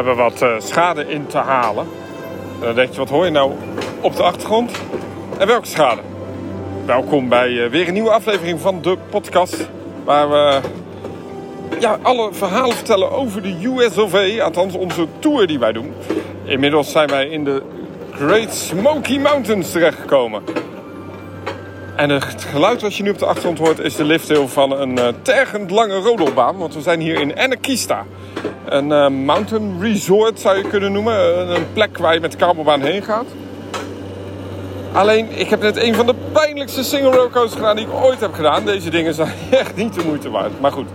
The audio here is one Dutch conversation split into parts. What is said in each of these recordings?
Hebben wat eh, schade in te halen. En dan denk je, wat hoor je nou op de achtergrond? En welke schade? Welkom bij eh, weer een nieuwe aflevering van de podcast. Waar we ja, alle verhalen vertellen over de US of A. Althans, onze tour die wij doen. Inmiddels zijn wij in de Great Smoky Mountains terechtgekomen. En het geluid wat je nu op de achtergrond hoort is de lifthill van een tergend lange rodelbaan. Want we zijn hier in Anakista. Een uh, mountain resort zou je kunnen noemen. Een plek waar je met de kabelbaan heen gaat. Alleen, ik heb net een van de pijnlijkste single railcoasters gedaan die ik ooit heb gedaan. Deze dingen zijn echt niet de moeite waard. Maar goed,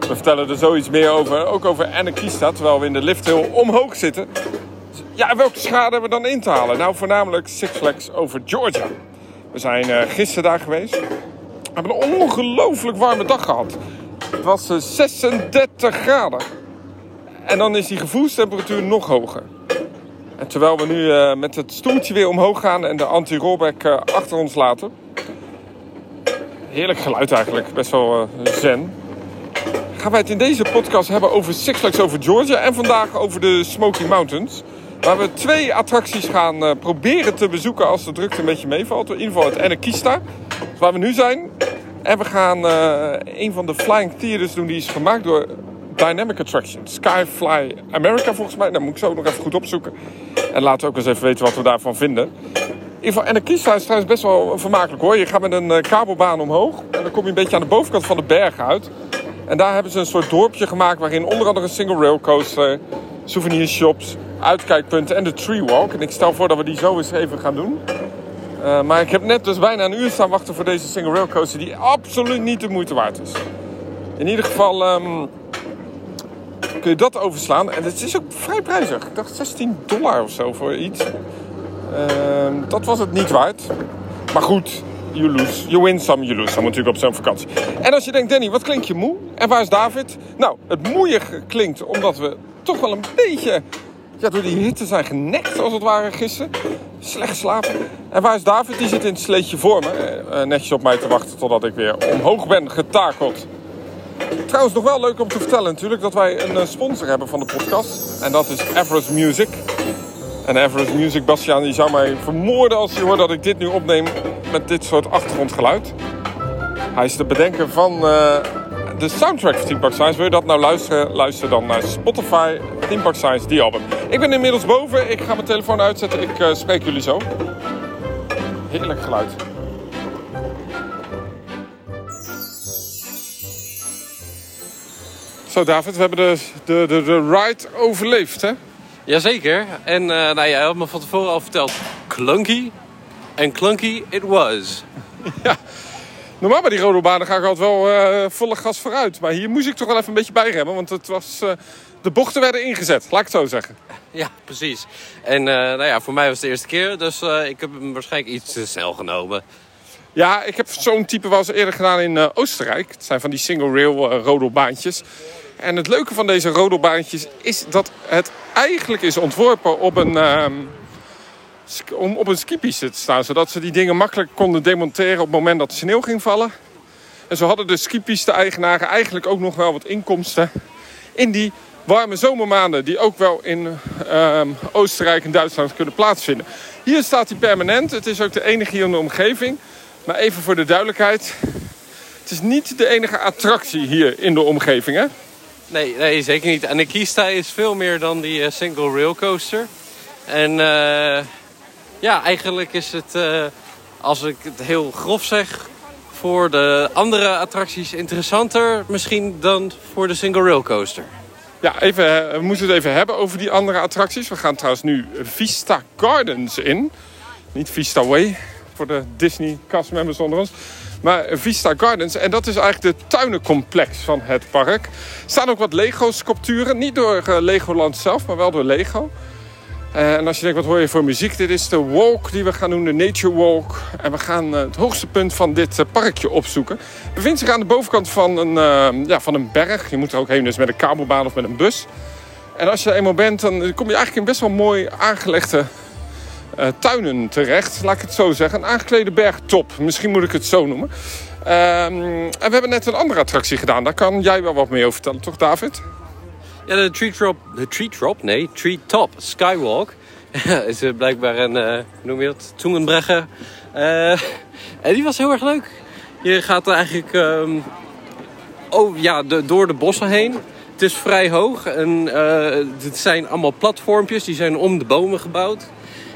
we vertellen er zoiets meer over. Ook over Anakista, terwijl we in de lifthill omhoog zitten. Ja, welke schade hebben we dan in te halen? Nou, voornamelijk Six Flags over Georgia. We zijn uh, gisteren daar geweest. We hebben een ongelooflijk warme dag gehad. Het was uh, 36 graden. En dan is die gevoelstemperatuur nog hoger. En terwijl we nu uh, met het stoeltje weer omhoog gaan en de anti-rollback achter ons laten. Heerlijk geluid eigenlijk, best wel zen. Gaan wij het in deze podcast hebben over Six Flags over Georgia en vandaag over de Smoky Mountains. Waar we twee attracties gaan proberen te bezoeken als de drukte een beetje meevalt. In ieder geval het Anakista, waar we nu zijn. En we gaan een van de Flying Theaters doen die is gemaakt door Dynamic Attraction. Skyfly America volgens mij. Dat moet ik zo nog even goed opzoeken. En laten we ook eens even weten wat we daarvan vinden. In ieder geval, Anakista is trouwens best wel vermakelijk hoor. Je gaat met een uh, kabelbaan omhoog. En dan kom je een beetje aan de bovenkant van de berg uit. En daar hebben ze een soort dorpje gemaakt waarin onder andere een single rail coaster, souvenir shops, uitkijkpunten en de tree walk. En ik stel voor dat we die zo eens even gaan doen. Uh, maar ik heb net dus bijna een uur staan wachten voor deze single rail coaster die absoluut niet de moeite waard is. In ieder geval um, kun je dat overslaan. En het is ook vrij prijzig. Ik dacht 16 dollar of zo voor iets. Uh, dat was het niet waard. Maar goed, you lose. You win some, you lose some natuurlijk op zo'n vakantie. En als je denkt, Danny, wat klinkt je moe? En waar is David? Nou, het moeier klinkt omdat we toch wel een beetje ja, door die hitte zijn genekt als het ware gisteren. Slecht slapen. En waar is David? Die zit in het sleetje voor me. Uh, netjes op mij te wachten totdat ik weer omhoog ben getakeld. Trouwens, nog wel leuk om te vertellen natuurlijk dat wij een uh, sponsor hebben van de podcast. En dat is Everest Music. En Everest Music, Bastiaan, die zou mij vermoorden als hij hoort dat ik dit nu opneem met dit soort achtergrondgeluid. Hij is de bedenker van uh, de soundtrack van Team Park Science. Wil je dat nou luisteren? Luister dan naar Spotify, Team Park Science, die album. Ik ben inmiddels boven. Ik ga mijn telefoon uitzetten. Ik uh, spreek jullie zo. Heerlijk geluid. Zo David, we hebben de, de, de, de ride overleefd hè? Jazeker. En uh, nou, jij had me van tevoren al verteld. Clunky. En clunky it was. ja. Normaal bij die rodelbanen ga ik altijd wel uh, volle gas vooruit. Maar hier moest ik toch wel even een beetje bijremmen. Want het was, uh, de bochten werden ingezet, laat ik het zo zeggen. Ja, precies. En nou ja, voor mij was het de eerste keer. Dus ik heb hem waarschijnlijk iets te snel genomen. Ja, ik heb zo'n type wel eens eerder gedaan in Oostenrijk. Het zijn van die single rail rodelbaantjes. En het leuke van deze rodelbaantjes is dat het eigenlijk is ontworpen op een, um, om op een skipiste te staan. Zodat ze die dingen makkelijk konden demonteren op het moment dat de sneeuw ging vallen. En zo hadden de skipiste-eigenaren eigenlijk ook nog wel wat inkomsten in die warme zomermaanden. Die ook wel in um, Oostenrijk en Duitsland kunnen plaatsvinden. Hier staat hij permanent. Het is ook de enige hier in de omgeving. Maar even voor de duidelijkheid. Het is niet de enige attractie hier in de omgeving, hè? Nee, nee, zeker niet. Anakista is veel meer dan die uh, single rail coaster. En uh, ja, eigenlijk is het, uh, als ik het heel grof zeg, voor de andere attracties interessanter misschien dan voor de single rail coaster. Ja, even, we moeten het even hebben over die andere attracties. We gaan trouwens nu Vista Gardens in. Niet Vista Way, voor de Disney castmembers onder ons. Maar Vista Gardens. En dat is eigenlijk de tuinencomplex van het park. Er staan ook wat Lego-sculpturen. Niet door uh, Legoland zelf, maar wel door Lego. Uh, en als je denkt, wat hoor je voor muziek? Dit is de walk die we gaan doen, de Nature Walk. En we gaan uh, het hoogste punt van dit parkje opzoeken. Het bevindt zich aan de bovenkant van een, ja, van een berg. Je moet er ook heen, dus met een kabelbaan of met een bus. En als je er eenmaal bent, dan kom je eigenlijk in best wel mooi aangelegde uh, tuinen terecht, laat ik het zo zeggen. Een aangeklede bergtop, misschien moet ik het zo noemen. Um, en we hebben net een andere attractie gedaan. Daar kan jij wel wat mee over vertellen, toch David? Ja, de Tree Drop, de Tree Drop, nee, Tree Top Skywalk is uh, blijkbaar een, uh, hoe noem je dat, Zungenbrecher. Uh, en die was heel erg leuk. Je gaat eigenlijk um, oh, ja, door de bossen heen. Het is vrij hoog en het zijn allemaal platformpjes, die zijn om de bomen gebouwd.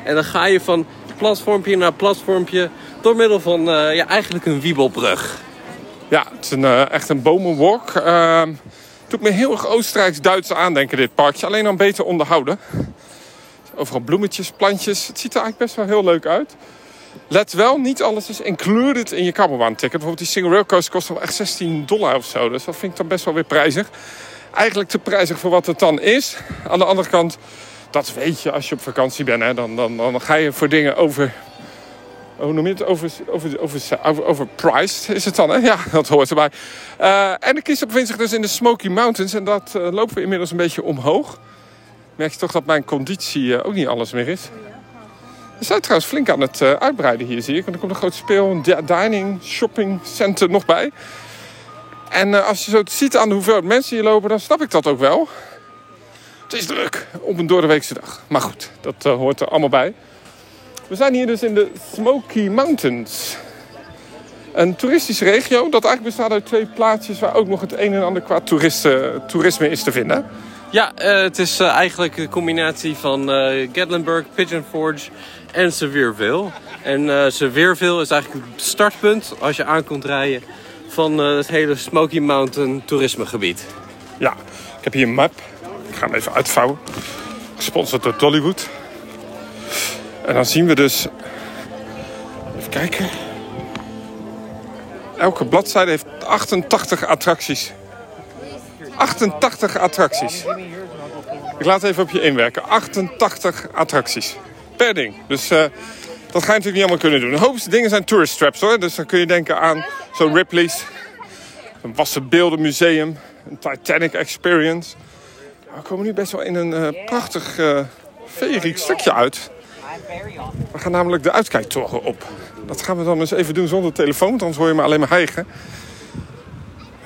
En dan ga je van platformpje naar platformpje door middel van ja, eigenlijk een wiebelbrug. Ja, het is een, echt een bomenwalk. Uh, doet me heel erg Oostenrijks-Duits aandenken, dit parkje. Alleen dan beter onderhouden. Overal bloemetjes, plantjes. Het ziet er eigenlijk best wel heel leuk uit. Let wel, niet alles is included in je kabelbaanticket. Bijvoorbeeld die single rail coaster kost wel echt 16 dollar of zo. Dus dat vind ik dan best wel weer prijzig. Eigenlijk te prijzig voor wat het dan is. Aan de andere kant, dat weet je als je op vakantie bent. Hè. Dan, dan, dan ga je voor dingen over hoe noem je het? Over, over, over, over, overpriced is het dan, hè? Ja, dat hoort erbij. Uh, en de kist bevindt zich dus in de Smoky Mountains. En dat uh, lopen we inmiddels een beetje omhoog. Merk je toch dat mijn conditie uh, ook niet alles meer is. We zijn trouwens flink aan het uitbreiden hier, zie ik. Want er komt een groot speel, dining, shopping center nog bij. En als je zo ziet aan de hoeveelheid mensen hier lopen, dan snap ik dat ook wel. Het is druk op een doordeweekse dag. Maar goed, dat hoort er allemaal bij. We zijn hier dus in de Smoky Mountains. Een toeristische regio dat eigenlijk bestaat uit twee plaatsjes... waar ook nog het een en ander qua toeristen, toerisme is te vinden. Ja, uh, het is uh, eigenlijk een combinatie van uh, Gatlinburg, Pigeon Forge en Sevierville. En Sevierville is eigenlijk het startpunt als je aankomt rijden... van het hele Smoky Mountain toerismegebied. Ja, ik heb hier een map. Ga hem even uitvouwen. Gesponsord door Dollywood. En dan zien we dus... Even kijken. Elke bladzijde heeft 88 attracties. 88 attracties. Ik laat even op je inwerken. 88 attracties. Per ding. Dus uh, dat ga je natuurlijk niet allemaal kunnen doen. De hoogste dingen zijn tourist traps hoor. Dus dan kun je denken aan zo'n Ripley's. Een wassen beeldenmuseum. Een Titanic Experience. We komen nu best wel in een uh, prachtig uh, stukje uit. We gaan namelijk de uitkijktoren op. Dat gaan we dan eens even doen zonder telefoon, want anders hoor je me alleen maar hijgen.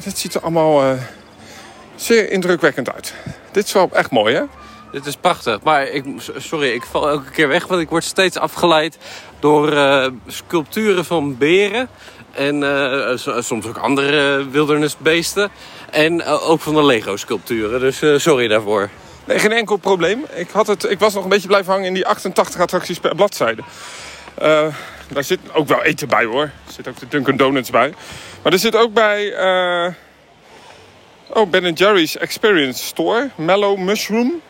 Dit ziet er allemaal uh, zeer indrukwekkend uit. Dit is wel echt mooi, hè? Dit is prachtig, maar ik, sorry, ik val elke keer weg, want ik word steeds afgeleid door sculpturen van beren. En soms ook andere wildernisbeesten. En ook van de Lego-sculpturen, dus sorry daarvoor. Nee, geen enkel probleem. Ik, had het, ik was nog een beetje blijven hangen in die 88 attracties per bladzijde. Uh, daar zit ook wel eten bij hoor. Er zit ook de Dunkin' Donuts bij. Maar er zit ook bij... Oh, Ben Jerry's Experience Store. Mellow Mushroom.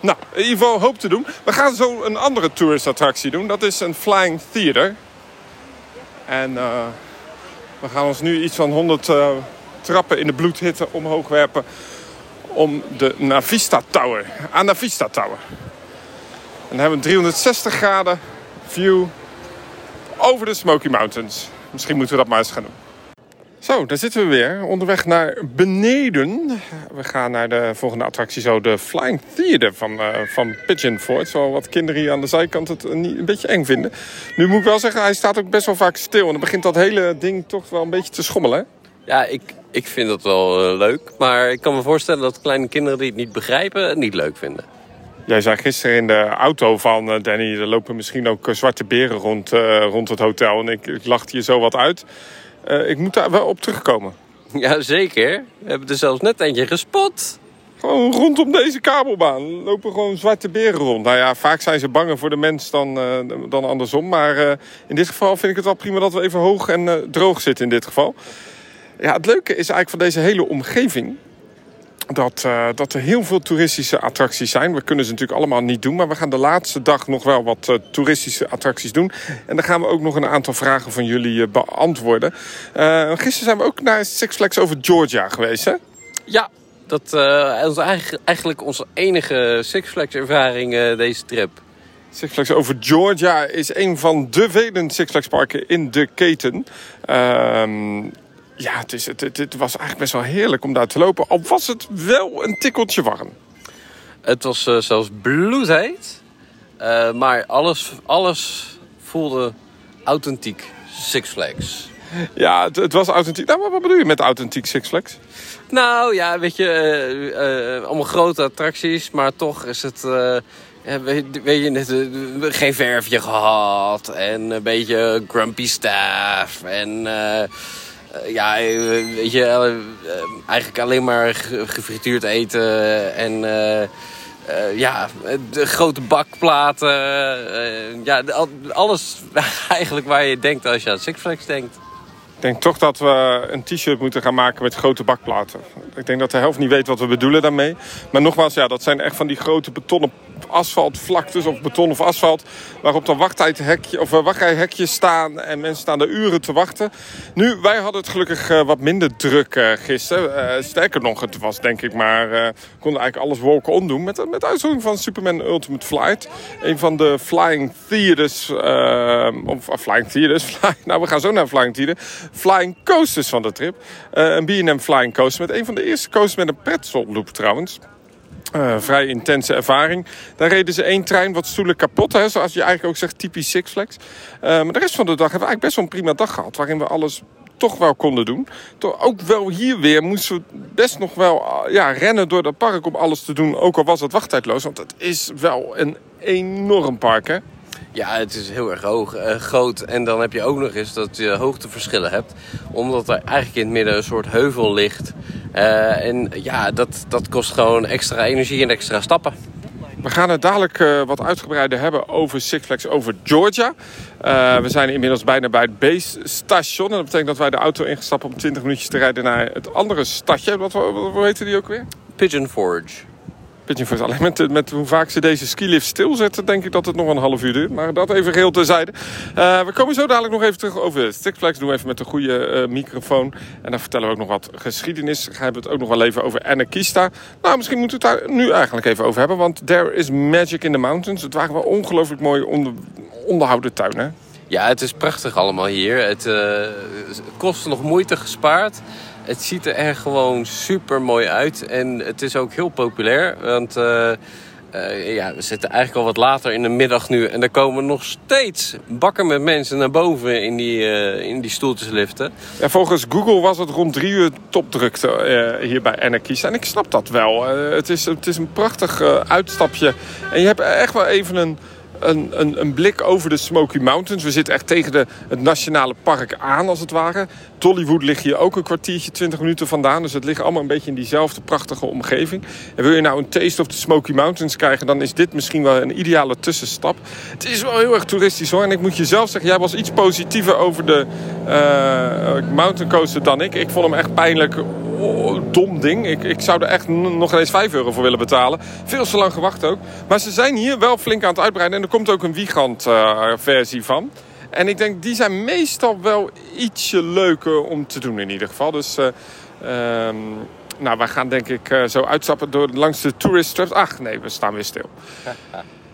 Nou, in ieder geval hoop te doen. We gaan zo een andere tourist attractie doen. Dat is een Flying Theater. En we gaan ons nu iets van 100 trappen in de bloedhitte omhoog werpen om de Navista Tower. Aan Navista Tower. En dan hebben we een 360 graden view over de Smoky Mountains. Misschien moeten we dat maar eens gaan doen. Zo, daar zitten we weer. Onderweg naar beneden. We gaan naar de volgende attractie, zo de Flying Theater van, uh, van Pigeon Fort. Zo wat kinderen hier aan de zijkant het een, een beetje eng vinden. Nu moet ik wel zeggen, hij staat ook best wel vaak stil. En dan begint dat hele ding toch wel een beetje te schommelen. Ja, ik, ik vind dat wel uh, leuk. Maar ik kan me voorstellen dat kleine kinderen die het niet begrijpen, het niet leuk vinden. Jij zei gisteren in de auto van uh, Danny, er lopen misschien ook uh, zwarte beren rond, rond het hotel. En ik, ik lachte je zo wat uit. ik moet daar wel op terugkomen. Ja, zeker. We hebben er zelfs net eentje gespot. Gewoon rondom deze kabelbaan lopen gewoon zwarte beren rond. Nou ja, vaak zijn ze banger voor de mens dan, dan andersom. Maar in dit geval vind ik het wel prima dat we even hoog en droog zitten in dit geval. Ja, het leuke is eigenlijk van deze hele omgeving. Dat, uh, dat er heel veel toeristische attracties zijn. We kunnen ze natuurlijk allemaal niet doen. Maar we gaan de laatste dag nog wel wat uh, toeristische attracties doen. En dan gaan we ook nog een aantal vragen van jullie uh, beantwoorden. gisteren zijn we ook naar Six Flags over Georgia geweest, hè? Ja, dat is eigenlijk onze enige Six Flags ervaring deze trip. Six Flags over Georgia is een van de vele Six Flags parken in de keten. Ehm ja, het, is, het, het, was eigenlijk best wel heerlijk om daar te lopen. Al was het wel een tikkeltje warm. Het was uh, zelfs bloedheet. Uh, maar alles, alles voelde authentiek Six Flags. Ja, het, het was authentiek. Nou, maar wat bedoel je met authentiek Six Flags? Nou ja, weet je, eh, eh, allemaal grote attracties, maar toch is het. eh, weet, weet je, net, eh, geen verfje gehad en een beetje grumpy staff en. Eh, ja, eh, weet je, eh, eigenlijk alleen maar ge- gefrituurd eten en ja, de grote bakplaten. eh, ja, alles eigenlijk waar je denkt als je aan Six denkt. Ik denk toch dat we een t-shirt moeten gaan maken met grote bakplaten. Ik denk dat de helft niet weet wat we bedoelen daarmee. Maar nogmaals, ja, dat zijn echt van die grote betonnen asfaltvlaktes of beton of asfalt. Waarop dan wachttijdhekje, of eh, wachtrijhekjes staan en mensen staan er uren te wachten. Nu, wij hadden het gelukkig eh, wat minder druk eh, gisteren. Sterker nog, het was denk ik maar, konden eigenlijk alles wolken omdoen. Met, met uitzondering van Superman Ultimate Flight. Een van de Flying Theaters, of Flying Theaters, nou we gaan zo naar Flying Theater. Flying Coasters van de trip. Een B&M Flying Coaster met een van de eerste coasters met een pretzel loop trouwens. Eh, vrij intense ervaring. Daar reden ze één trein, wat stoelen kapot. Hè, zoals je eigenlijk ook zegt, typisch Six Flags. Eh, maar de rest van de dag hebben we eigenlijk best wel een prima dag gehad. Waarin we alles toch wel konden doen. Toch ook wel hier weer moesten we best nog wel eh, ja, rennen door dat park om alles te doen. Ook al was het wachttijdloos. Want het is wel een enorm park, hè? Ja, het is heel erg hoog, eh, groot. En dan heb je ook nog eens dat je hoogteverschillen hebt. Omdat er eigenlijk in het midden een soort heuvel ligt. Eh, en ja, dat, dat kost gewoon extra energie en extra stappen. We gaan het dadelijk eh, wat uitgebreider hebben over Six Flags over Georgia. We zijn inmiddels bijna bij het base station. En dat betekent dat wij de auto ingestapt om 20 minuutjes te rijden naar het andere stadje. Wat, wat, wat, hoe heette die ook weer? Pigeon Forge. Alleen met, met hoe vaak ze deze skilift stilzetten, denk ik dat het nog een half uur duurt. Maar dat even geheel terzijde. Eh we komen zo dadelijk nog even terug over Flags. Doen we even met de goede eh, microfoon. En dan vertellen we ook nog wat geschiedenis. Hebben we het ook nog wel even over Anarchista. Nou, misschien moeten we het daar nu eigenlijk even over hebben. Want there is magic in the mountains. Het waren wel ongelooflijk mooi onder, onderhouden tuin, hè? Ja, het is prachtig allemaal hier. Het eh, kost nog moeite gespaard. Het ziet er echt gewoon super mooi uit. En het is ook heel populair. Want eh, eh, ja, we zitten eigenlijk al wat later in de middag nu. En er komen nog steeds bakken met mensen naar boven in die, eh, in die stoeltjesliften. Ja, volgens Google was het rond drie uur topdrukte hier bij Anarchista. En ik snap dat wel. Het, is, het is een prachtig uitstapje. En je hebt echt wel even een, een, een, een blik over de Smoky Mountains. We zitten echt tegen de, het nationale park aan, als het ware. Dollywood ligt hier ook een kwartiertje, 20 minuten vandaan. Dus het ligt allemaal een beetje in diezelfde prachtige omgeving. En wil je nou een taste of the Smoky Mountains krijgen... dan is dit misschien wel een ideale tussenstap. Het is wel heel erg toeristisch hoor. En ik moet je zelf zeggen, jij was iets positiever over de eh, mountain coaster dan ik. Ik vond hem echt pijnlijk oh, dom ding. Ik, ik zou er echt nog eens 5 euro voor willen betalen. Veel te lang gewacht ook. Maar ze zijn hier wel flink aan het uitbreiden. En er komt ook een Wiegand eh, versie van. En ik denk, die zijn meestal wel ietsje leuker om te doen in ieder geval. Dus ehm, nou, wij gaan denk ik eh, zo uitstappen door, langs de tourist traps. Ach nee, we staan weer stil.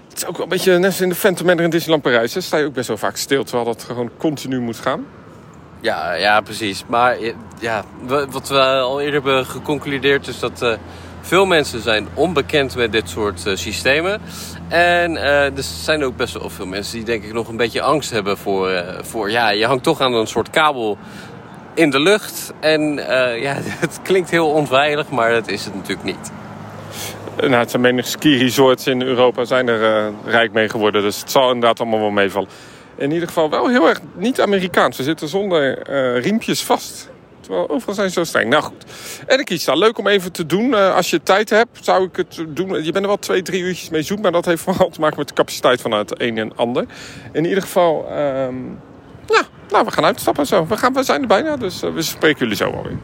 Het is ook wel een beetje net als in de Phantom Manor in Disneyland Parijs. Daar sta je ook best wel vaak stil, terwijl dat gewoon continu moet gaan. Ja, ja, precies. Maar eh, ja, wa- wat we al eerder hebben geconcludeerd is dat eh, veel mensen zijn onbekend met dit soort eh, systemen. En eh, er zijn ook best wel veel mensen die denk ik nog een beetje angst hebben voor, voor ja, je hangt toch aan een soort kabel in de lucht. En ja, het klinkt heel onveilig, maar dat is het natuurlijk niet. Nou, het zijn menig ski-resorts in Europa zijn er rijk mee geworden. Dus het zal inderdaad allemaal wel meevallen. In ieder geval wel heel erg niet Amerikaans. We zitten zonder eh, riempjes vast. Terwijl overal zijn ze zo streng. Nou goed. En ik kies daar leuk om even te doen. Eh, als je tijd hebt, zou ik het doen. Je bent er wel twee, drie uurtjes mee zoet. Maar dat heeft vooral te maken met de capaciteit van het een en ander. In ieder geval, ehm, ja, nou, we gaan uitstappen zo. We, gaan, we zijn er bijna, dus eh, we spreken jullie zo alweer.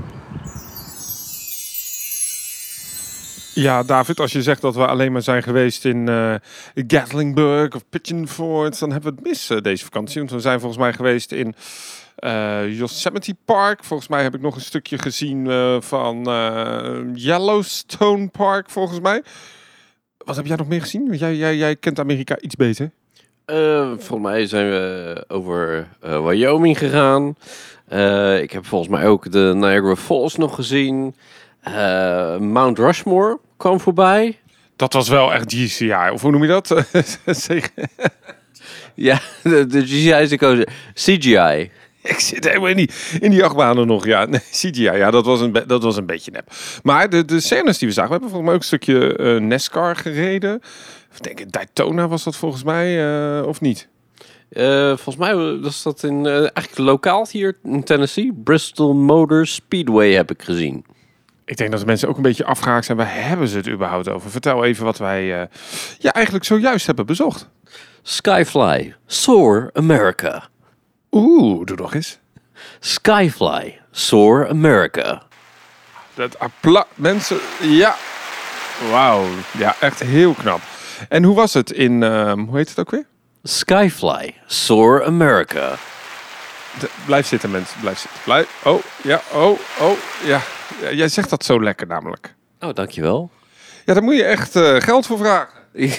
Ja, David, als je zegt dat we alleen maar zijn geweest in eh Gatlinburg of Pigeon Forge, dan hebben we het mis eh, deze vakantie. Want we zijn volgens mij geweest in eh, Yosemite Park. Volgens mij heb ik nog een stukje gezien van Yellowstone Park, volgens mij. Wat heb jij nog meer gezien? Jij, jij, jij kent Amerika iets beter. Volgens mij zijn we over Wyoming gegaan. Ik heb volgens mij ook de Niagara Falls nog gezien. Eh, Mount Rushmore kwam voorbij. Dat was wel echt GCI, of hoe noem je dat? Ja, de, de GCI is de kozen. CGI. Ik zit helemaal in die, in die achtbanen nog. Ja, nee, CGI, ja, dat was een, dat was een beetje nep. Maar de, de scènes die we zagen, we hebben volgens mij ook een stukje eh NASCAR gereden. Ik denk, Daytona was dat volgens mij, eh, of niet? Volgens mij was dat in, eigenlijk lokaal hier in Tennessee. Bristol Motor Speedway heb ik gezien. Ik denk dat de mensen ook een beetje afgehaakt zijn. Waar hebben ze het überhaupt over? Vertel even wat wij eh, ja, eigenlijk zojuist hebben bezocht. Skyfly, Soar America. Oeh, doe nog eens. Skyfly, Soar America. Dat applaus. Mensen, ja. Wauw. Ja, echt heel knap. En hoe was het in, ehm, hoe heet het ook weer? Skyfly, Soar America. De- blijf zitten, mensen. Blijf zitten. Blijf. Oh, ja. Oh, oh, ja. Jij zegt dat zo lekker namelijk. Oh, dankjewel. Ja, daar moet je echt eh, geld voor vragen.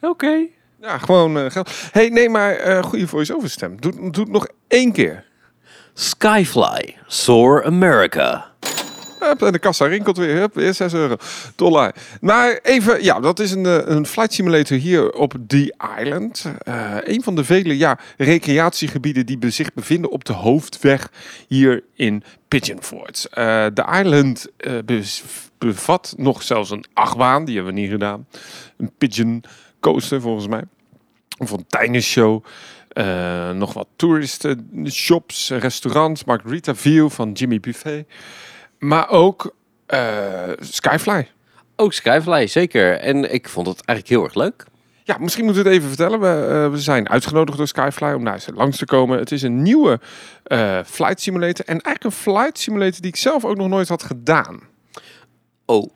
Oké. Ja, gewoon eh, geld. hey, nee, maar eh goede voice-over stem. Doe, doe het nog één keer. Skyfly, Soar America. Hup, en de kassa rinkelt weer. Hup, weer 6 euro. Dollar. Maar even, ja, dat is een, eh, een flight simulator hier op The Island. Eh, een van de vele ja, recreatiegebieden die zich bevinden op de hoofdweg hier in Pigeon Forge. Eh, De Island bevat nog zelfs een achtbaan. Die hebben we niet gedaan. Een Pigeon coaster volgens mij. Een fonteinenshow. Eh, nog wat toeristen, shops, restaurants. Margarita View van Jimmy Buffet. Maar ook eh, Skyfly. Ook Skyfly, zeker. En ik vond het eigenlijk heel erg leuk. Ja, misschien moeten we het even vertellen. We, eh, we zijn uitgenodigd door Skyfly om naar ze langs te komen. Het is een nieuwe eh, flight simulator. En eigenlijk een flight simulator die ik zelf ook nog nooit had gedaan. Oh,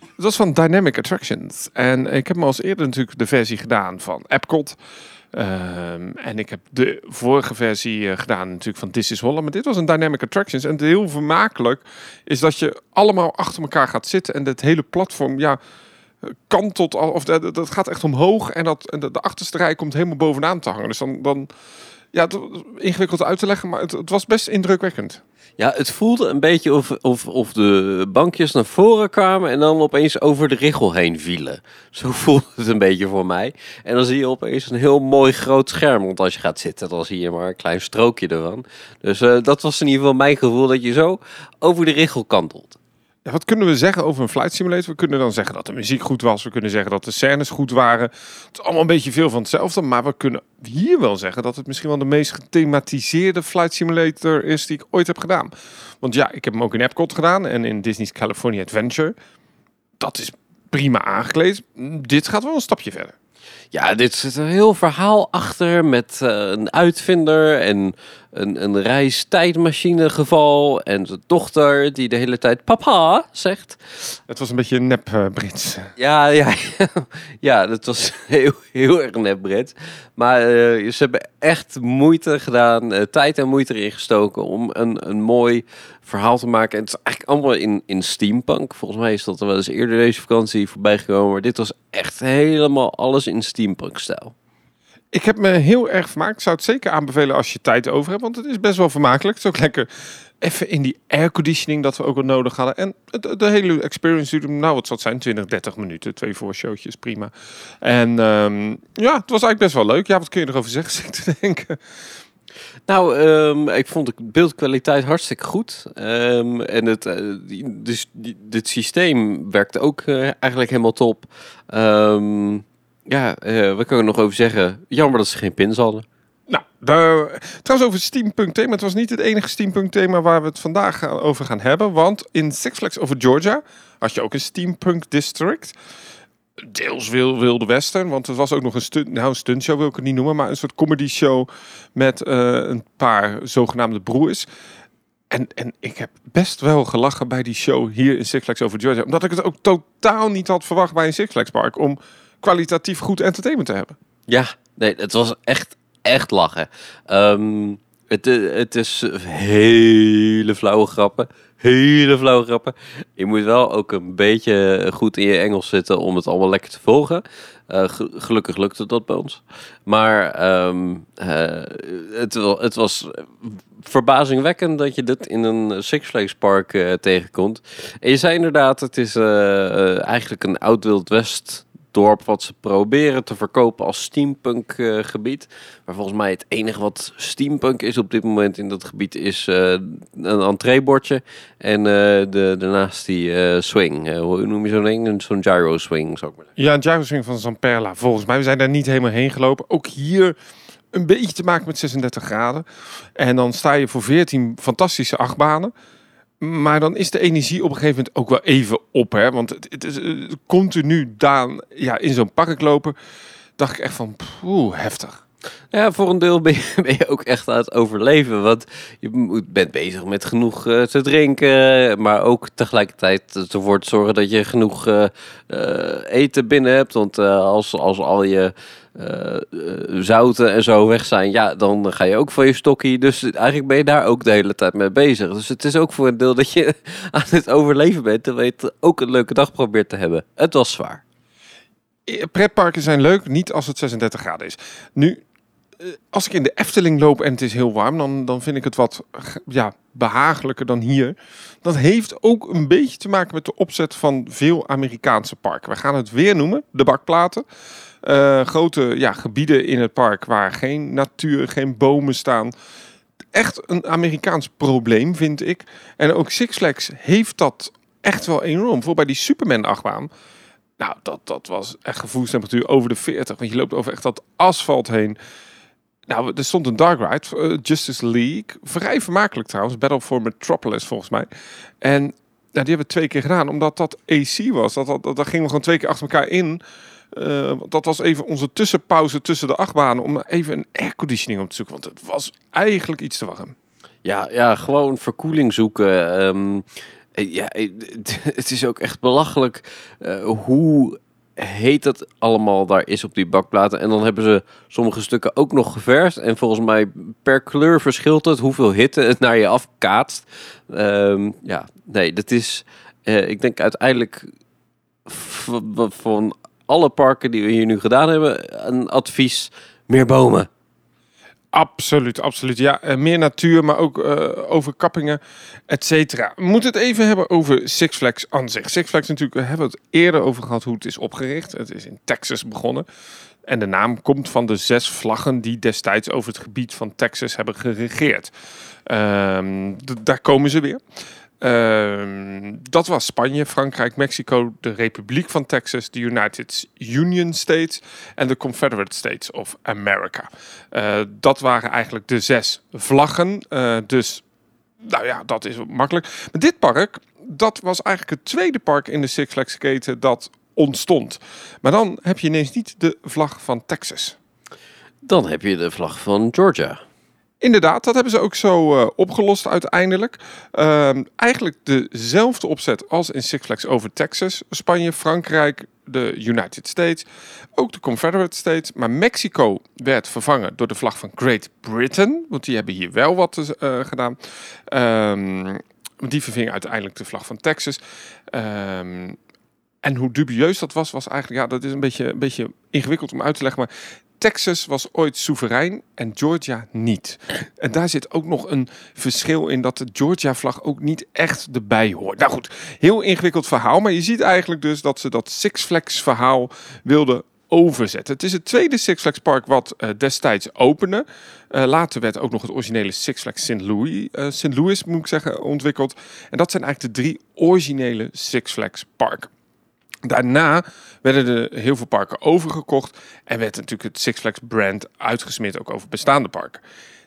Het was van Dynamic Attractions. En ik heb me als eerder natuurlijk de versie gedaan van Epcot. Ehm, en ik heb de vorige versie eh, gedaan natuurlijk van This is Holland. Maar dit was een Dynamic Attractions. En heel vermakelijk is dat je allemaal achter elkaar gaat zitten. En het hele platform, ja, kantelt. al- Of dat, dat gaat echt omhoog. En, dat, en de, de achterste rij komt helemaal bovenaan te hangen. Dus dan, dan ja, het ingewikkeld uit te leggen. Maar het, het was best indrukwekkend. Ja, het voelde een beetje of, of, of de bankjes naar voren kwamen en dan opeens over de richel heen vielen. Zo voelde het een beetje voor mij. En dan zie je opeens een heel mooi groot scherm. Want als je gaat zitten, dan zie je maar een klein strookje ervan. Dus eh, dat was in ieder geval mijn gevoel dat je zo over de richel kantelt. Wat kunnen we zeggen over een flight simulator? We kunnen dan zeggen dat de muziek goed was. We kunnen zeggen dat de scènes goed waren. Het is allemaal een beetje veel van hetzelfde. Maar we kunnen hier wel zeggen dat het misschien wel de meest gethematiseerde flight simulator is die ik ooit heb gedaan. Want ja, ik heb hem ook in Epcot gedaan en in Disney's California Adventure. Dat is prima aangekleed. Dit gaat wel een stapje verder. Ja, dit zit een heel verhaal achter met eh, een uitvinder en een, een reistijdmachinegeval en de dochter die de hele tijd papa zegt. Het was een beetje nep eh, Brits. Ja, ja, ja, dat was heel, heel erg net, Brett. Maar eh, ze hebben echt moeite gedaan, tijd en moeite erin gestoken om een, een mooi verhaal te maken. En het is eigenlijk allemaal in, in steampunk. Volgens mij is dat er wel eens eerder deze vakantie voorbij gekomen. Maar dit was echt helemaal alles in steampunk-stijl. Ik heb me heel erg vermaakt. Ik zou het zeker aanbevelen als je tijd over hebt. Want het is best wel vermakelijk. Het is ook lekker even in die airconditioning dat we ook wel nodig hadden. En het- de hele experience duurde, nou wat zal het zijn, 20, 30 minuten. Twee voorshowtjes, prima. En ehm, ja, het was eigenlijk best wel leuk. Ja, wat kun je erover zeggen, zit te denken. Nou, ehm, ik vond de beeldkwaliteit hartstikke goed. Ehm, en het, eh, dus dit systeem werkte ook eh, eigenlijk helemaal top. Ehm, ja, eh wat kan ik nog over zeggen? Jammer dat ze geen pins hadden. Nou, daar, trouwens over steampunk thema. Het was niet het enige steampunk thema waar we het vandaag over gaan hebben. Want in Six Flags over Georgia had je ook een steampunk district. Deels wil, wilde western, want het was ook nog een stunt, nou een stuntshow wil ik het niet noemen, maar een soort comedy show met eh, een paar zogenaamde broers. En, en ik heb best wel gelachen bij die show hier in Six Flags over Georgia. Omdat ik het ook totaal niet had verwacht bij een Six Flags park. Om kwalitatief goed entertainment te hebben. Ja, nee, het was echt, echt lachen. Ehm, het, eh, het is hele flauwe grappen. Hele flauwe grappen. Je moet wel ook een beetje goed in je Engels zitten om het allemaal lekker te volgen. Ge- gelukkig lukte dat bij ons. Maar ehm, eh, het, het was verbazingwekkend dat je dit in een Six Flags park eh, tegenkomt. En je zei inderdaad, het is eigenlijk een oud Wild West dorp wat ze proberen te verkopen als steampunk eh, gebied. Maar volgens mij het enige wat steampunk is op dit moment in dat gebied is eh, een entreebordje. En eh, de, daarnaast die swing. Hoe noem je zo'n ding? Zo'n gyro swing, zou ik maar. Ja, een gyro swing van Zamperla. Volgens mij, we zijn daar niet helemaal heen gelopen. Ook hier een beetje te maken met 36 graden. En dan sta je voor 14 fantastische achtbanen. Maar dan is de energie op een gegeven moment ook wel even op. Hè? Want het, het is eh, continu daan, ja, in zo'n park lopen. Dacht ik echt van, poeh, heftig. Ja, voor een deel ben je, ben je ook echt aan het overleven. Want je bent bezig met genoeg eh, te drinken. Maar ook tegelijkertijd ervoor te zorgen dat je genoeg eh, eten binnen hebt. Want als, als al je zouten en zo weg zijn, ja, dan ga je ook van je stokkie. Dus eigenlijk ben je daar ook de hele tijd mee bezig. Dus het is ook voor een deel dat je aan het overleven bent. Terwijl je ook een leuke dag probeert te hebben. Het was zwaar. Eh, Pretparken zijn leuk, niet als het 36 graden is. Nu, eh, als ik in de Efteling loop en het is heel warm, dan, dan vind ik het wat ja, behagelijker dan hier. Dat heeft ook een beetje te maken met de opzet van veel Amerikaanse parken. We gaan het weer noemen, de bakplaten. Eh, grote ja, gebieden in het park waar geen natuur, geen bomen staan. Echt een Amerikaans probleem, vind ik. En ook Six Flags heeft dat echt wel enorm. Voor bij die Superman-achtbaan. Nou, dat, dat was echt gevoelstemperatuur over de 40. Want je loopt over echt dat asfalt heen. Nou, er stond een dark ride, eh, Justice League. Vrij vermakelijk trouwens. Battle for Metropolis volgens mij. En nou, die hebben we twee keer gedaan. Omdat dat AC was. Dat, dat, dat, daar gingen we gewoon twee keer achter elkaar in. Want dat was even onze tussenpauze tussen de achtbanen. Om even een airconditioning op te zoeken. Want het was eigenlijk iets te warm. Ja, ja, gewoon verkoeling zoeken. Ehm, eh, ja, eh, het is ook echt belachelijk hoe heet dat allemaal daar is op die bakplaten. En dan hebben ze sommige stukken ook nog geverfd. En volgens mij per kleur verschilt het hoeveel hitte het naar je afkaatst. Ehm, ja, nee, dat is... ik denk uiteindelijk van alle parken die we hier nu gedaan hebben... een advies, meer bomen. Absoluut, absoluut. Ja, eh, meer natuur, maar ook eh, overkappingen, et cetera. We moeten het even hebben over Six Flags aan zich. Six Flags natuurlijk, we hebben het eerder over gehad hoe het is opgericht. Het is in Texas begonnen. En de naam komt van de zes vlaggen die destijds over het gebied van Texas hebben geregeerd. Ehm, daar komen ze weer. Ehm, dat was Spanje, Frankrijk, Mexico, de Republiek van Texas, de United Union States en de Confederate States of America. Eh, dat waren eigenlijk de zes vlaggen. Eh, dus, nou ja, dat is makkelijk. Maar dit park, dat was eigenlijk het tweede park in de Six Flags keten dat ontstond. Maar dan heb je ineens niet de vlag van Texas. Dan heb je de vlag van Georgia. Inderdaad, dat hebben ze ook zo eh, opgelost uiteindelijk. Ehm, eigenlijk dezelfde opzet als in Six Flags over Texas, Spanje, Frankrijk, de United States, ook de Confederate States. Maar Mexico werd vervangen door de vlag van Great Britain, want die hebben hier wel wat eh, gedaan. Ehm, die verving uiteindelijk de vlag van Texas. Ehm, en hoe dubieus dat was, was eigenlijk, ja, dat is een beetje, een beetje ingewikkeld om uit te leggen, maar Texas was ooit soeverein en Georgia niet. En daar zit ook nog een verschil in dat de Georgia-vlag ook niet echt erbij hoort. Nou goed, heel ingewikkeld verhaal. Maar je ziet eigenlijk dus dat ze dat Six Flags verhaal wilden overzetten. Het is het tweede Six Flags park wat eh, destijds opende. Eh, later werd ook nog het originele Six Flags St. Louis, eh, St. Louis moet ik zeggen, ontwikkeld. En dat zijn eigenlijk de drie originele Six Flags parken. Daarna werden er heel veel parken overgekocht en werd natuurlijk het Six Flags brand uitgesmeerd ook over bestaande parken.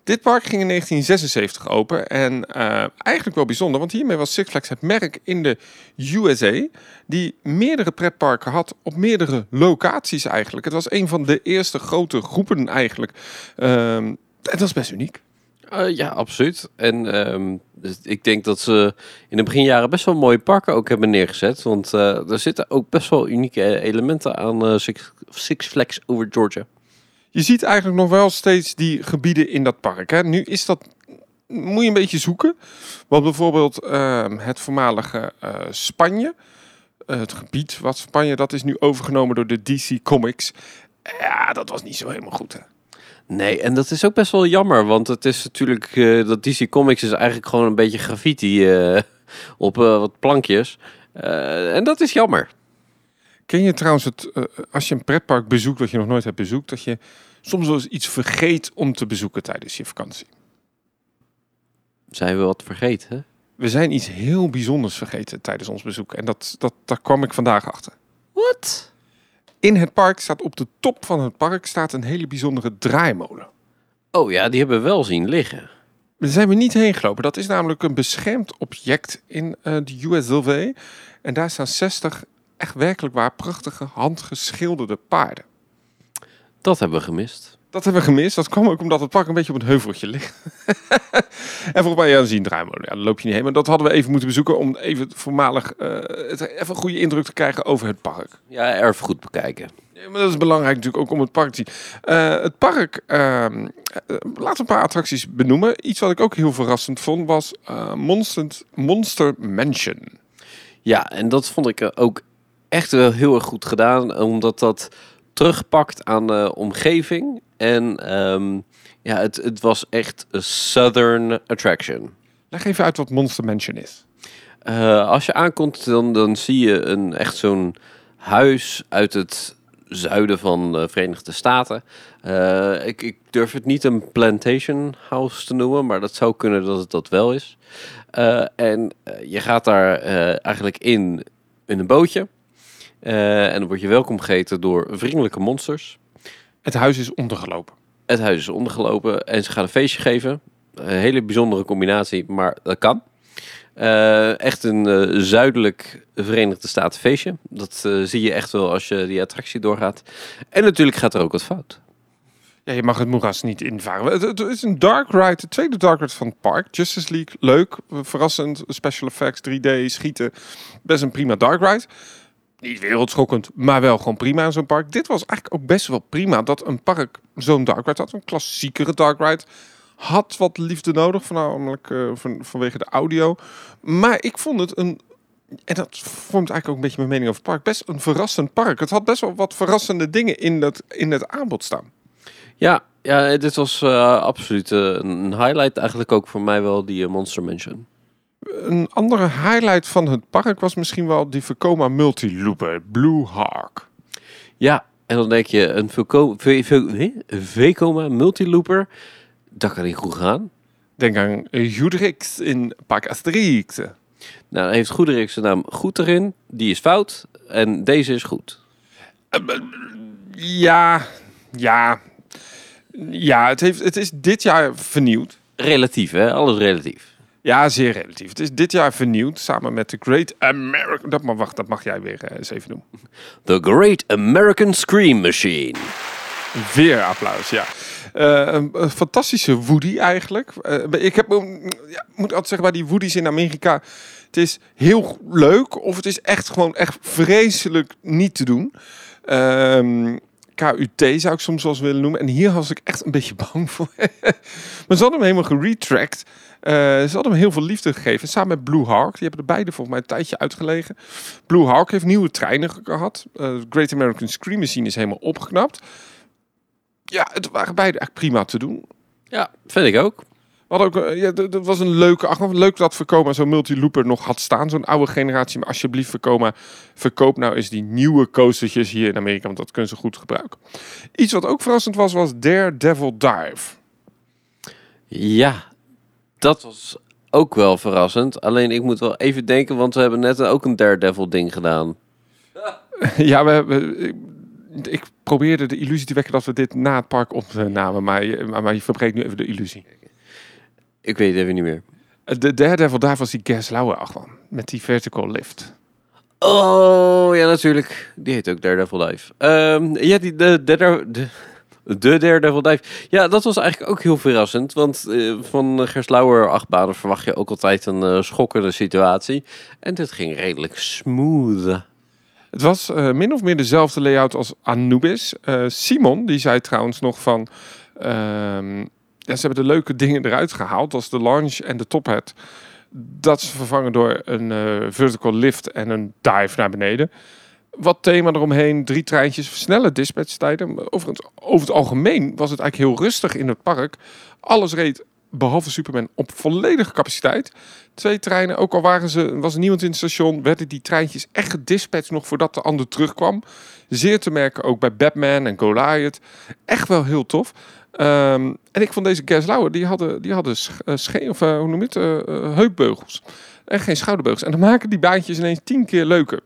Dit park ging in 1976 open en eh, eigenlijk wel bijzonder, want hiermee was Six Flags het merk in de USA die meerdere pretparken had op meerdere locaties eigenlijk. Het was een van de eerste grote groepen eigenlijk. Ehm, en dat best uniek. Eh, ja, absoluut. En ehm, dus ik denk dat ze in de beginjaren best wel mooie parken ook hebben neergezet. Want eh, er zitten ook best wel unieke elementen aan eh, Six, Flags over Georgia. Je ziet eigenlijk nog wel steeds die gebieden in dat park. Hè. Nu is dat, moet je een beetje zoeken. Want bijvoorbeeld ehm, het voormalige Spanje, het gebied wat Spanje, dat is nu overgenomen door de DC Comics. Ja, dat was niet zo helemaal goed. Hè. Nee, en dat is ook best wel jammer. Want het is natuurlijk, eh, dat DC Comics is eigenlijk gewoon een beetje graffiti eh, op eh, wat plankjes. En dat is jammer. Ken je trouwens het, als je een pretpark bezoekt wat je nog nooit hebt bezoekt, dat je soms wel eens iets vergeet om te bezoeken tijdens je vakantie? Zijn we wat vergeten? We zijn iets heel bijzonders vergeten tijdens ons bezoek. En dat, dat, daar kwam ik vandaag achter. Wat? In het park staat op de top van het park staat een hele bijzondere draaimolen. Oh ja, die hebben we wel zien liggen. Daar zijn we niet heen gelopen. Dat is namelijk een beschermd object in eh, de USLV. En daar staan 60 echt werkelijk waar prachtige handgeschilderde paarden. Dat hebben we gemist. Dat hebben we gemist. Dat kwam ook omdat het park een beetje op een heuveltje ligt. en volgens mij, ja, dan zien draaimolen. Ja, dan loop je niet heen. Maar dat hadden we even moeten bezoeken om even voormalig uh, het, even een goede indruk te krijgen over het park. Ja, erfgoed bekijken. Ja, maar dat is belangrijk natuurlijk ook om het park te zien. Uh, het park, uh, laten we een paar attracties benoemen. Iets wat ik ook heel verrassend vond was Monster, Monster Mansion. Ja, en dat vond ik ook echt wel heel erg goed gedaan. Omdat dat terugpakt aan de omgeving. En um, ja, het, het was echt een southern attraction. Leg even uit wat Monster Mansion is. Uh, als je aankomt, dan, dan zie je een, echt zo'n huis uit het zuiden van de Verenigde Staten. Uh, ik, ik, durf het niet een plantation house te noemen, maar dat zou kunnen dat het dat wel is. Uh, en je gaat daar eigenlijk in, in een bootje. en dan word je welkom geheten door vriendelijke monsters. Het huis is ondergelopen. Het huis is ondergelopen en ze gaan een feestje geven. Een hele bijzondere combinatie, maar dat kan. Uh, echt een uh, zuidelijk Verenigde Staten feestje. Dat uh, zie je echt wel als je die attractie doorgaat. En natuurlijk gaat er ook wat fout. Ja, je mag het moeras niet invaren. Het, het is een dark ride, de tweede dark ride van het park. Justice League, leuk, verrassend, special effects, 3D, schieten. Best een prima dark ride niet wereldschokkend, maar wel gewoon prima in zo'n park. Dit was eigenlijk ook best wel prima dat een park zo'n dark ride had. Een klassiekere dark ride. Had wat liefde nodig, voornamelijk uh, van, vanwege de audio. Maar ik vond het een, en dat vormt eigenlijk ook een beetje mijn mening over het park, best een verrassend park. Het had best wel wat verrassende dingen in, dat, in het aanbod staan. Ja, ja dit was uh, absoluut uh, een highlight eigenlijk ook voor mij wel, die Monster Mansion. Een andere highlight van het park was misschien wel die Vekoma Multilooper, Blue Hawk. Ja, en dan denk je, een Vekoma Multilooper, dat kan niet goed gaan. Denk aan Goederix in Park Asterix. Nou, heeft Goederix de naam goed erin, die is fout en deze is goed. Ja, ja, ja, het, heeft, het is dit jaar vernieuwd. Relatief, hè? Alles relatief. Ja, zeer relatief. Het is dit jaar vernieuwd samen met de Great American. Dat mag, wacht, dat mag jij weer uh, eens even doen. The Great American Scream Machine. Weer applaus, ja. Uh, een, fantastische Woody eigenlijk. Uh, ik heb, ja, moet altijd zeggen, bij die Woody's in Amerika. Het is heel leuk of het is echt gewoon echt vreselijk niet te doen. Um, KUT zou ik soms wel eens willen noemen. En hier was ik echt een beetje bang voor. maar ze hadden hem helemaal geretracked. Uh, ze hadden hem heel veel liefde gegeven. Samen met Blue Hawk. Die hebben er beide volgens mij een tijdje uitgelegen. Blue Hawk heeft nieuwe treinen gehad. Uh, Great American Scream Machine is helemaal opgeknapt. Ja, het waren beide echt prima te doen. Ja, vind ik ook. Wat ook, eh, ja, dat was een leuke, ach, leuk dat Verkoma zo'n multilooper nog had staan. Zo'n oude generatie. Maar alsjeblieft Verkoma, verkoop nou eens die nieuwe coastertjes hier in Amerika. Want dat kunnen ze goed gebruiken. Iets wat ook verrassend was, was Daredevil Dive. Ja, dat was ook wel verrassend. Alleen ik moet wel even denken, want we hebben net ook een Daredevil ding gedaan. Ja, we hebben... Ik probeerde de illusie te wekken dat we dit na het park opnamen, maar maar je verbreekt nu even de illusie. Ik weet het even niet meer. De Daredevil, daar was die Gas Lauer achter, met die vertical lift. Oh, ja natuurlijk. Die heet ook Daredevil Dive. Um, ja, die, de, de, de, de Daredevil Dive. Ja, dat was eigenlijk ook heel verrassend. Want uh, van Gerslauer achtbanen verwacht je ook altijd een uh, schokkende situatie. En dit ging redelijk smooth. Het was uh, min of meer dezelfde layout als Anubis. Simon, die zei trouwens nog van... Ehm, ze hebben de leuke dingen eruit gehaald, als de launch en de tophead. Dat is vervangen door een vertical lift en een dive naar beneden wat thema eromheen, drie treintjes, versnellen dispatchtijden. Over het, over het algemeen was het eigenlijk heel rustig in het park. Alles reed behalve Superman, op volledige capaciteit. Twee treinen, ook al waren ze, was niemand in het station, werden die treintjes echt gedispatcht nog voordat de ander terugkwam. Zeer te merken ook bij Batman en Goliath. Echt wel heel tof. Ehm, en ik vond deze Gas Lauer, die hadden, die hadden scheen, of hoe noem je het, heupbeugels. En geen schouderbeugels. En dan maken die baantjes ineens tien keer leuker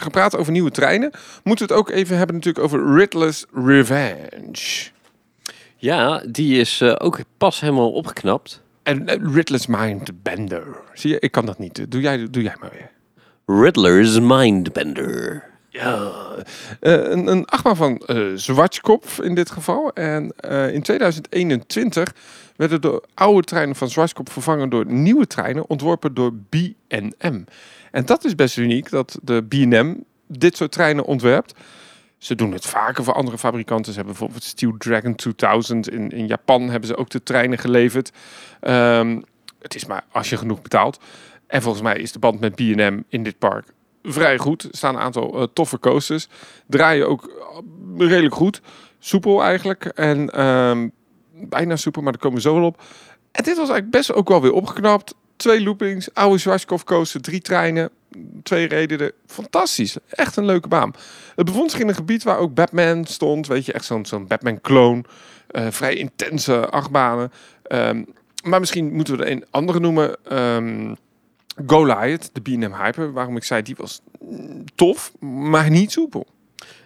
gaan praten over nieuwe treinen, moeten we het ook even hebben natuurlijk over Riddler's Revenge. Ja, die is uh, ook pas helemaal opgeknapt. En Riddler's Mindbender. Zie je, ik kan dat niet. Doe jij, doe jij maar weer. Riddler's Mindbender. Ja, uh, een, een achtbaan van uh, in dit geval. En in 2021 werden de oude treinen van Zwartskopf vervangen door nieuwe treinen ontworpen door B&M. En dat is best uniek dat de B&M dit soort treinen ontwerpt. Ze doen het vaker voor andere fabrikanten. Ze hebben bijvoorbeeld Steel Dragon 2000. In, in Japan hebben ze ook de treinen geleverd. Um, het is maar als je genoeg betaalt. En volgens mij is de band met B&M in dit park vrij goed. Er staan een aantal uh, toffe coasters. Draaien ook redelijk goed. Soepel eigenlijk. En um, bijna soepel, maar daar komen zo wel op. En dit was eigenlijk best ook wel weer opgeknapt. Twee loopings, oude Schwarzkopf coaster, drie treinen, twee redenen. Fantastisch. Echt een leuke baan. Het bevond zich in een gebied waar ook Batman stond. Weet je, echt zo'n Batman-kloon. Uh, vrij intense achtbanen. Um, maar misschien moeten we er een andere noemen. Um, Goliath, de B&M Hyper. Waarom ik zei, die was tof, maar niet soepel.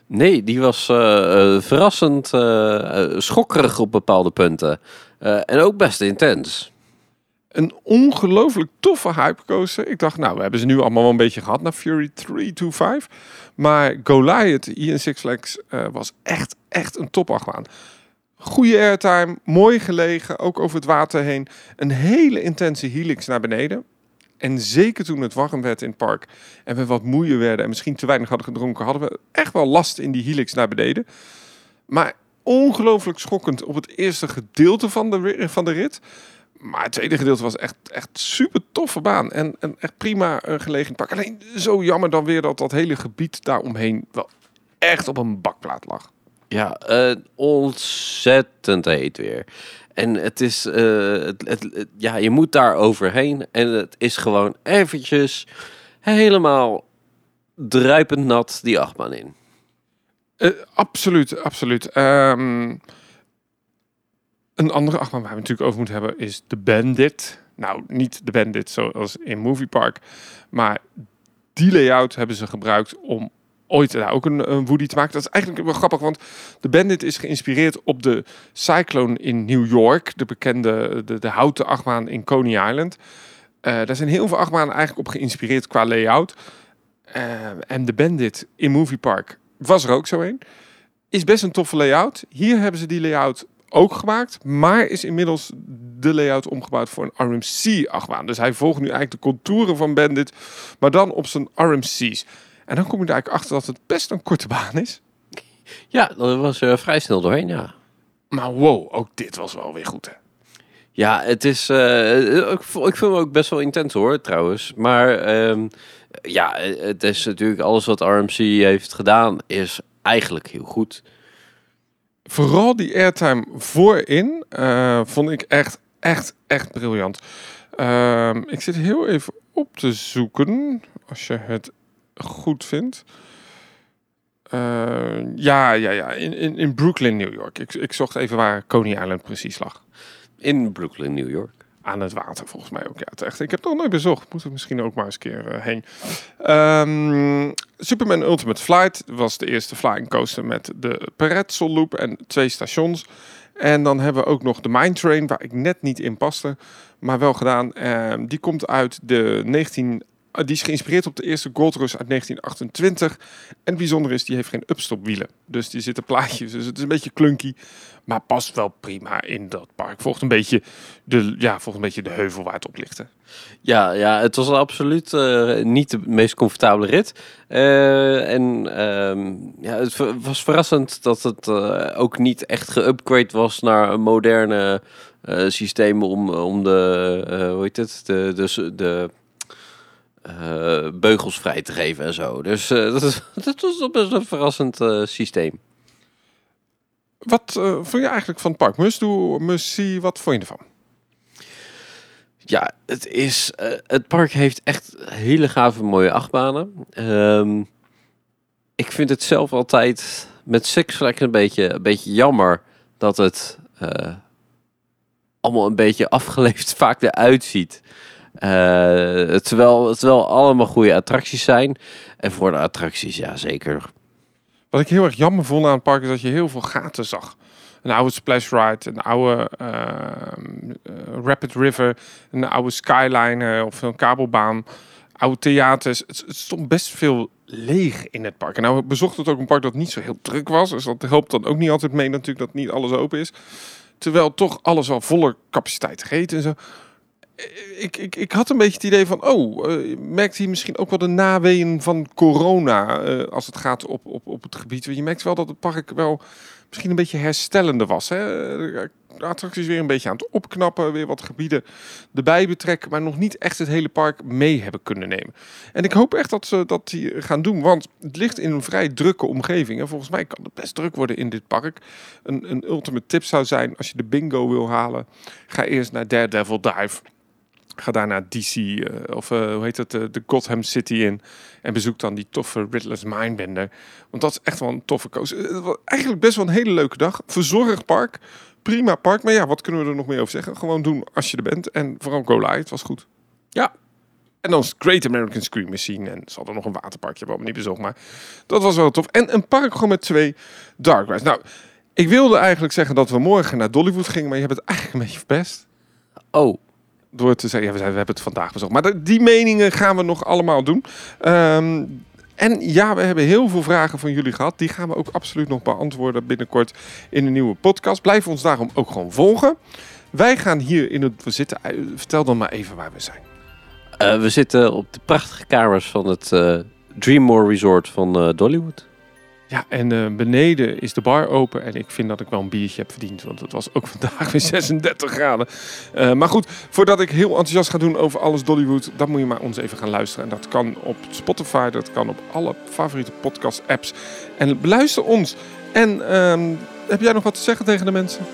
Nee, die was uh, uh, verrassend uh, schokkerig op bepaalde punten. en ook best intens een ongelooflijk toffe hypecoaster. Ik dacht, nou, we hebben ze nu allemaal wel een beetje gehad naar Fury 325. Maar Goliath hier in Six Flags was echt, echt een topachtbaan. Goede airtime, mooi gelegen, ook over het water heen. Een hele intense helix naar beneden. En zeker toen het warm werd in het park en we wat moeier werden en misschien te weinig hadden gedronken, hadden we echt wel last in die helix naar beneden. Maar ongelooflijk schokkend op het eerste gedeelte van de, van de rit. Maar het tweede gedeelte was echt, echt super toffe baan. En, en echt prima uh, gelegen pak. Alleen zo jammer dan weer dat dat hele gebied daaromheen wel echt op een bakplaat lag. Ja, uh, ontzettend heet weer. En het is, uh, het, ja, je moet daar overheen. En het is gewoon eventjes helemaal druipend nat die achtbaan in. Uh, absoluut, absoluut. Um, een andere achtbaan waar we natuurlijk over moeten hebben is de Bandit. Nou, niet de Bandit zoals in Movie Park, maar die layout hebben ze gebruikt om ooit daar ook een, een Woody te maken. Dat is eigenlijk wel grappig, want de Bandit is geïnspireerd op de Cyclone in New York, de bekende de, de houten achtbaan in Coney Island. Uh, daar zijn heel veel achtbanen eigenlijk op geïnspireerd qua layout. Uh, en de Bandit in Movie Park was er ook zo een. Is best een toffe layout. Hier hebben ze die layout ook gemaakt, maar is inmiddels de layout omgebouwd voor een RMC-achtbaan. Dus hij volgt nu eigenlijk de contouren van Bandit, maar dan op zijn RMC's. En dan kom je er eigenlijk achter dat het best een korte baan is. Ja, dat was uh, vrij snel doorheen, ja. Maar wow, ook dit was wel weer goed, hè? Ja, het is. Uh, ik, ik vind hem ook best wel intens hoor, trouwens. Maar um, ja, het is natuurlijk alles wat RMC heeft gedaan, is eigenlijk heel goed vooral die airtime voorin uh, vond ik echt, echt, echt briljant. Uh, ik zit heel even op te zoeken, als je het goed vindt. Uh, ja, ja, ja. In, in, in Brooklyn, New York. Ik, ik zocht even waar Coney Island precies lag. In Brooklyn, New York aan het water, volgens mij ook. Ja, het echt. Ik heb het nog nooit bezocht. Moeten we misschien ook maar eens een keer uh, heen. Um, Superman Ultimate Flight was de eerste flying coaster met de Peretzel Loop en twee stations. En dan hebben we ook nog de Mine Train, waar ik net niet in paste, maar wel gedaan. Uh, die komt uit de 19 die is geïnspireerd op de eerste Gold Rush uit 1928. En het is, die heeft geen upstopwielen. Dus die zitten plaatjes. Dus het is een beetje clunky. Maar past wel prima in dat park. Volgt een beetje de, ja, volgt een beetje de heuvel waar het op ligt. Ja, ja, het was absoluut uh, niet de meest comfortabele rit. Uh, en uh, ja, het was verrassend dat het uh, ook niet echt geupgrade was naar een moderne systeem om, om de, hoe heet het, de, de, de uh, beugels vrij te geven en zo. Dus uh, dat, is, dat was best een verrassend uh, systeem. Wat vond je eigenlijk van het park? See, wat vond je ervan? Ja, het, is, eh, het park heeft echt hele gave mooie achtbanen. Ehm, ik vind het zelf altijd met Six Flags een beetje, een beetje jammer dat het eh, allemaal een beetje afgeleefd vaak eruit ziet. Uh, terwijl, terwijl allemaal goede attracties zijn. En voor de attracties, ja zeker. Wat ik heel erg jammer vond aan het park is dat je heel veel gaten zag een oude Splash Ride, een oude uh, Rapid River, een oude Skyline of een kabelbaan, oude theaters. Het, stond best veel leeg in het park. En nou bezocht het ook een park dat niet zo heel druk was. Dus dat helpt dan ook niet altijd mee natuurlijk dat niet alles open is. Terwijl toch alles al volle capaciteit gegeten en zo. Ik, ik, ik had een beetje het idee van, oh, uh, merkt hij misschien ook wel de naweeën van corona uh, als het gaat op, op, op het gebied. Je merkt wel dat het park wel misschien een beetje herstellende was. Hè? De attracties weer een beetje aan het opknappen, weer wat gebieden erbij betrekken, maar nog niet echt het hele park mee hebben kunnen nemen. En ik hoop echt dat ze dat die gaan doen, want het ligt in een vrij drukke omgeving. En volgens mij kan het best druk worden in dit park. Een, een ultimate tip zou zijn, als je de bingo wil halen, ga eerst naar Daredevil Dive. Ga daar naar DC, uh, eh, of uh, hoe heet het, uh, de Gotham City in. En bezoek dan die toffe Riddler's Mindbender. Want dat is echt wel een toffe koos. Het eigenlijk best wel een hele leuke dag. Verzorgd park. Prima park. Maar ja, wat kunnen we er nog meer over zeggen? Gewoon doen als je er bent. En vooral go live. Het was goed. Ja. En dan Great American Scream Machine. En ze hadden nog een waterparkje wat me niet bezocht. Maar dat was wel tof. En een park gewoon met twee dark rides. Nou, ik wilde eigenlijk zeggen dat we morgen naar Dollywood gingen. Maar je hebt het eigenlijk een beetje verpest. Oh door te zeggen, ja, we, hebben het vandaag bezocht. Maar die meningen gaan we nog allemaal doen. Ehm, en ja, we hebben heel veel vragen van jullie gehad. Die gaan we ook absoluut nog beantwoorden binnenkort in een nieuwe podcast. Blijf ons daarom ook gewoon volgen. Wij gaan hier in het... We zitten... Eh, vertel dan maar even waar we zijn. Uh, we zitten op de prachtige kamers van het uh, Dreammore Resort van uh, Dollywood. Ja, en uh, beneden is de bar open. En ik vind dat ik wel een biertje heb verdiend. Want het was ook vandaag weer 36 graden. Uh, maar goed, voordat ik heel enthousiast ga doen over alles Dollywood. Dan moet je maar ons even gaan luisteren. En dat kan op Spotify. Dat kan op alle favoriete podcast apps. En beluister ons. En uh, heb jij nog wat te zeggen tegen de mensen?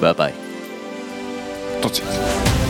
Bye bye. Tot ziens.